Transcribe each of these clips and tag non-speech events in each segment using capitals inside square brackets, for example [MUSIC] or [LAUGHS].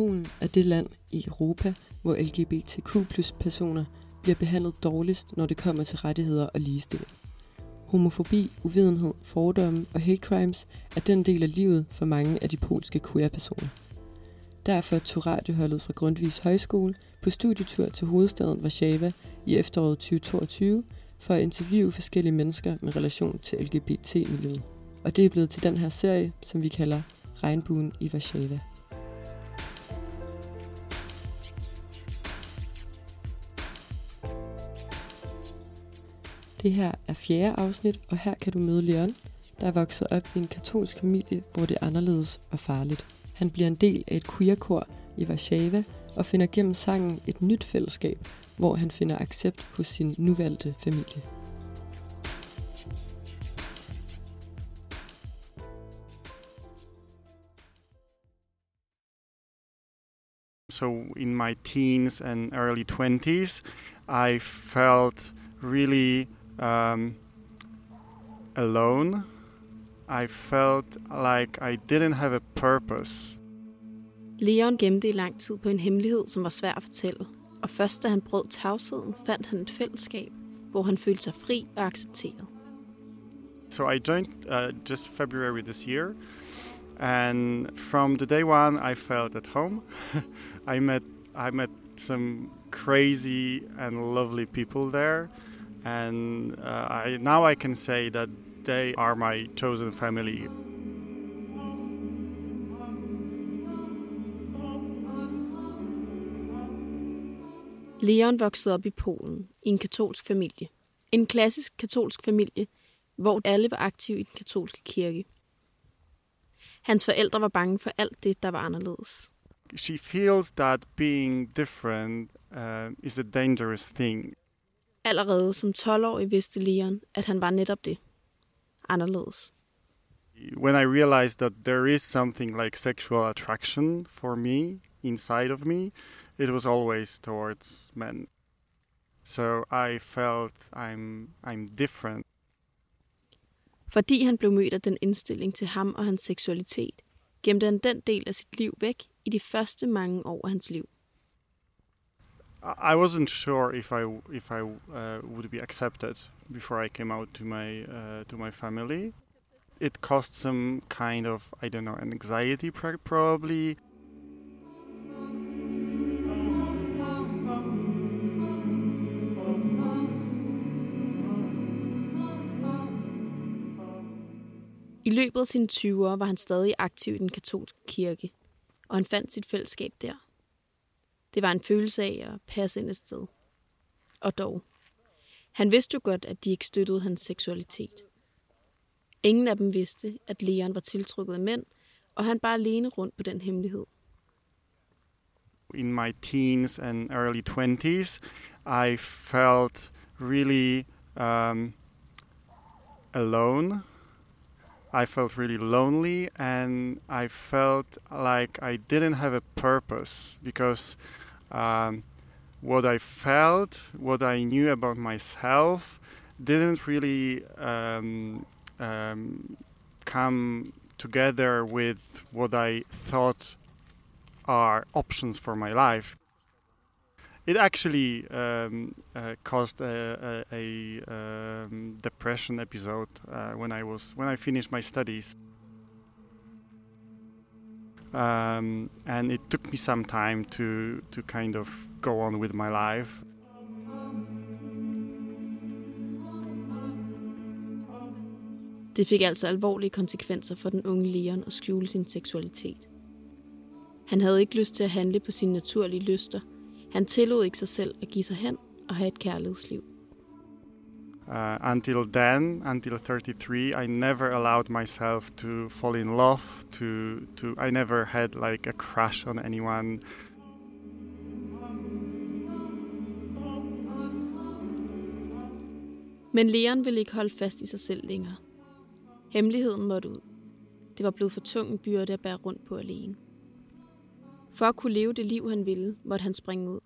Polen er det land i Europa, hvor LGBTQ plus personer bliver behandlet dårligst, når det kommer til rettigheder og ligestilling. Homofobi, uvidenhed, fordomme og hate crimes er den del af livet for mange af de polske queer-personer. Derfor tog radioholdet fra Grundtvigs Højskole på studietur til hovedstaden Warszawa i efteråret 2022 for at interviewe forskellige mennesker med relation til LGBT-miljøet. Og det er blevet til den her serie, som vi kalder Regnbuen i Warszawa. Det her er fjerde afsnit, og her kan du møde Leon, der er vokset op i en katolsk familie, hvor det anderledes var farligt. Han bliver en del af et queerkor i Warszawa og finder gennem sangen et nyt fællesskab, hvor han finder accept hos sin nuvalgte familie. So in my teens and early 20s, I felt really um, alone. I felt like I didn't have a purpose. Leon gemte i lang tid på en hemmelighed, som var svær at fortælle. Og først da han brød tavsheden, fandt han et fællesskab, hvor han følte sig fri og accepteret. So I joined uh, just February this year, and from the day one, I felt at home. [LAUGHS] I met I met some crazy and lovely people there, and uh, I now I can say that they are my chosen family. Leon voksede op i Polen i en katolsk familie. En klassisk katolsk familie, hvor alle var aktive i den katolske kirke. Hans forældre var bange for alt det, der var anderledes. She feels that being different uh, is a dangerous thing. Allerede som 12-årig vidste Leon, at han var netop det. Anderledes. When I realized that there is something like sexual attraction for me inside of me, it was always towards men. So I felt I'm I'm different. Fordi han blev mødt af den indstilling til ham og hans seksualitet, gemte han den del af sit liv væk i de første mange år af hans liv. I wasn't sure if I if I uh, would be accepted before I came out to my uh, to my family. It caused some kind of I don't know an anxiety probably. I løbet af sine 20'ere var han stadig aktiv i den katolske kirke, og han fandt sit fællesskab der. Det var en følelse af at passe ind et sted. Og dog. Han vidste jo godt, at de ikke støttede hans seksualitet. Ingen af dem vidste, at Leon var tiltrukket af mænd, og han bare alene rundt på den hemmelighed. In my teens and early 20s, I felt really um, alone. I felt really lonely and I felt like I didn't have a purpose because um, what I felt, what I knew about myself, didn't really um, um, come together with what I thought are options for my life. It actually um, uh, caused a, a, a um, depression episode uh, when I was when I finished my studies. Um, and it took me some time to to kind of go on with my life. Det fik altså alvorlige konsekvenser for den unge Leon at skjule sin seksualitet. Han havde ikke lyst til at handle på sine naturlige lyster. Han tillod ikke sig selv at give sig hen og have et kærlighedsliv. Uh, until then, until 33, I never allowed myself to fall in love. To to I never had like a crush on anyone. Men Leon ville ikke holde fast i sig selv længere. Hemmeligheden måtte ud. Det var blevet for tung en byrde at bære rundt på alene. For at kunne leve det liv, han ville, måtte han springe ud.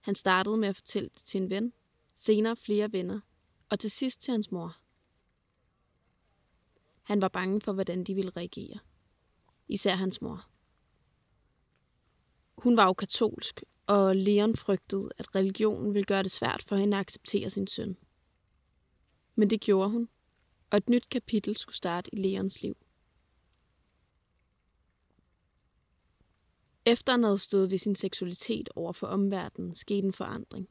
Han startede med at fortælle det til en ven, senere flere venner, og til sidst til hans mor. Han var bange for, hvordan de ville reagere. Især hans mor. Hun var jo katolsk, og Leon frygtede, at religionen ville gøre det svært for hende at acceptere sin søn. Men det gjorde hun, og et nyt kapitel skulle starte i Leons liv. Efter han havde stået ved sin seksualitet over for omverdenen, skete en forandring.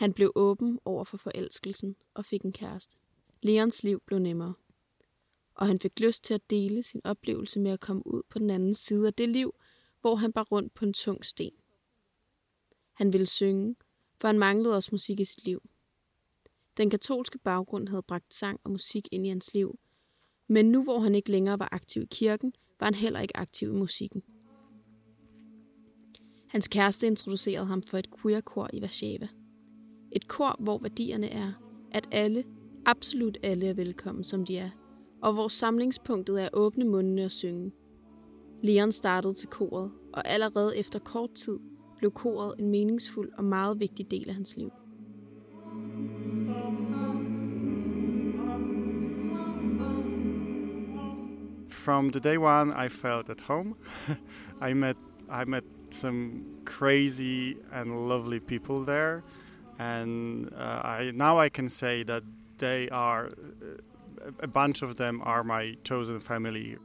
Han blev åben over for forelskelsen og fik en kæreste. Leons liv blev nemmere, og han fik lyst til at dele sin oplevelse med at komme ud på den anden side af det liv, hvor han bar rundt på en tung sten. Han ville synge, for han manglede også musik i sit liv. Den katolske baggrund havde bragt sang og musik ind i hans liv, men nu hvor han ikke længere var aktiv i kirken, var han heller ikke aktiv i musikken. Hans kæreste introducerede ham for et queer-kor i Warszawa. Et kor, hvor værdierne er, at alle, absolut alle er velkommen, som de er, og hvor samlingspunktet er åbne mundene og synge. Leon startede til koret, og allerede efter kort tid blev koret en meningsfuld og meget vigtig del af hans liv. From the day one, I felt at home. [LAUGHS] I met I met some crazy and lovely people there, and uh, I now I can say that they are a bunch of them are my chosen family.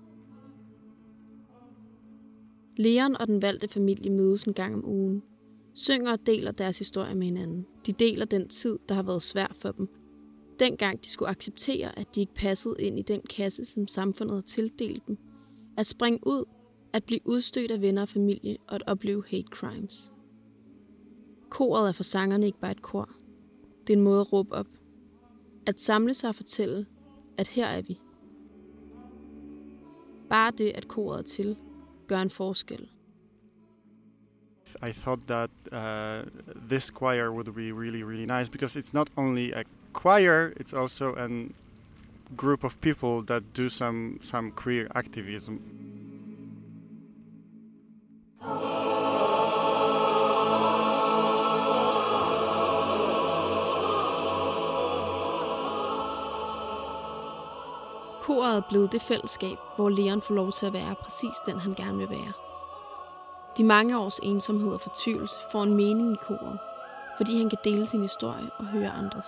Leon og den valgte familie mødes en gang om ugen. Synger og deler deres historie med hinanden. De deler den tid, der har været svær for dem. Dengang de skulle acceptere, at de ikke passede ind i den kasse, som samfundet har tildelt dem. At springe ud, at blive udstødt af venner og familie og at opleve hate crimes. Koret er for sangerne ikke bare et kor. Det er en måde at råbe op. At samle sig og fortælle, at her er vi. Bare det, at koret er til, gør en forskel. I thought that uh, this choir would be really, really nice because it's not only a choir; it's also a group of people that do some some queer activism. Koret er blevet det fællesskab, hvor Leon får lov til at være præcis den, han gerne vil være. De mange års ensomhed og fortvivlelse får en mening i koret, fordi han kan dele sin historie og høre andres.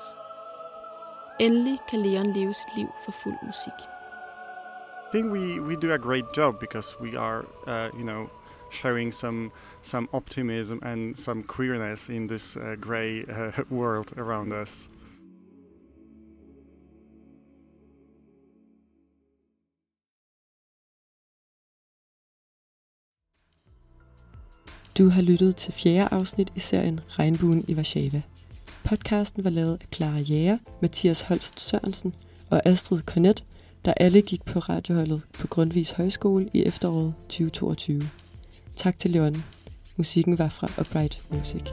Endelig kan Leon leve sit liv for fuld musik. I think we, we do a great job because we are, uh, you know, showing some some optimism and some queerness in this uh, gray uh, [LAUGHS] world around us. Du har lyttet til fjerde afsnit i serien Regnbuen i Warszawa. Podcasten var lavet af Clara Jæger, Mathias Holst Sørensen og Astrid Cornet, der alle gik på radioholdet på Grundvis Højskole i efteråret 2022. Tak til Leon. Musikken var fra Upright Music.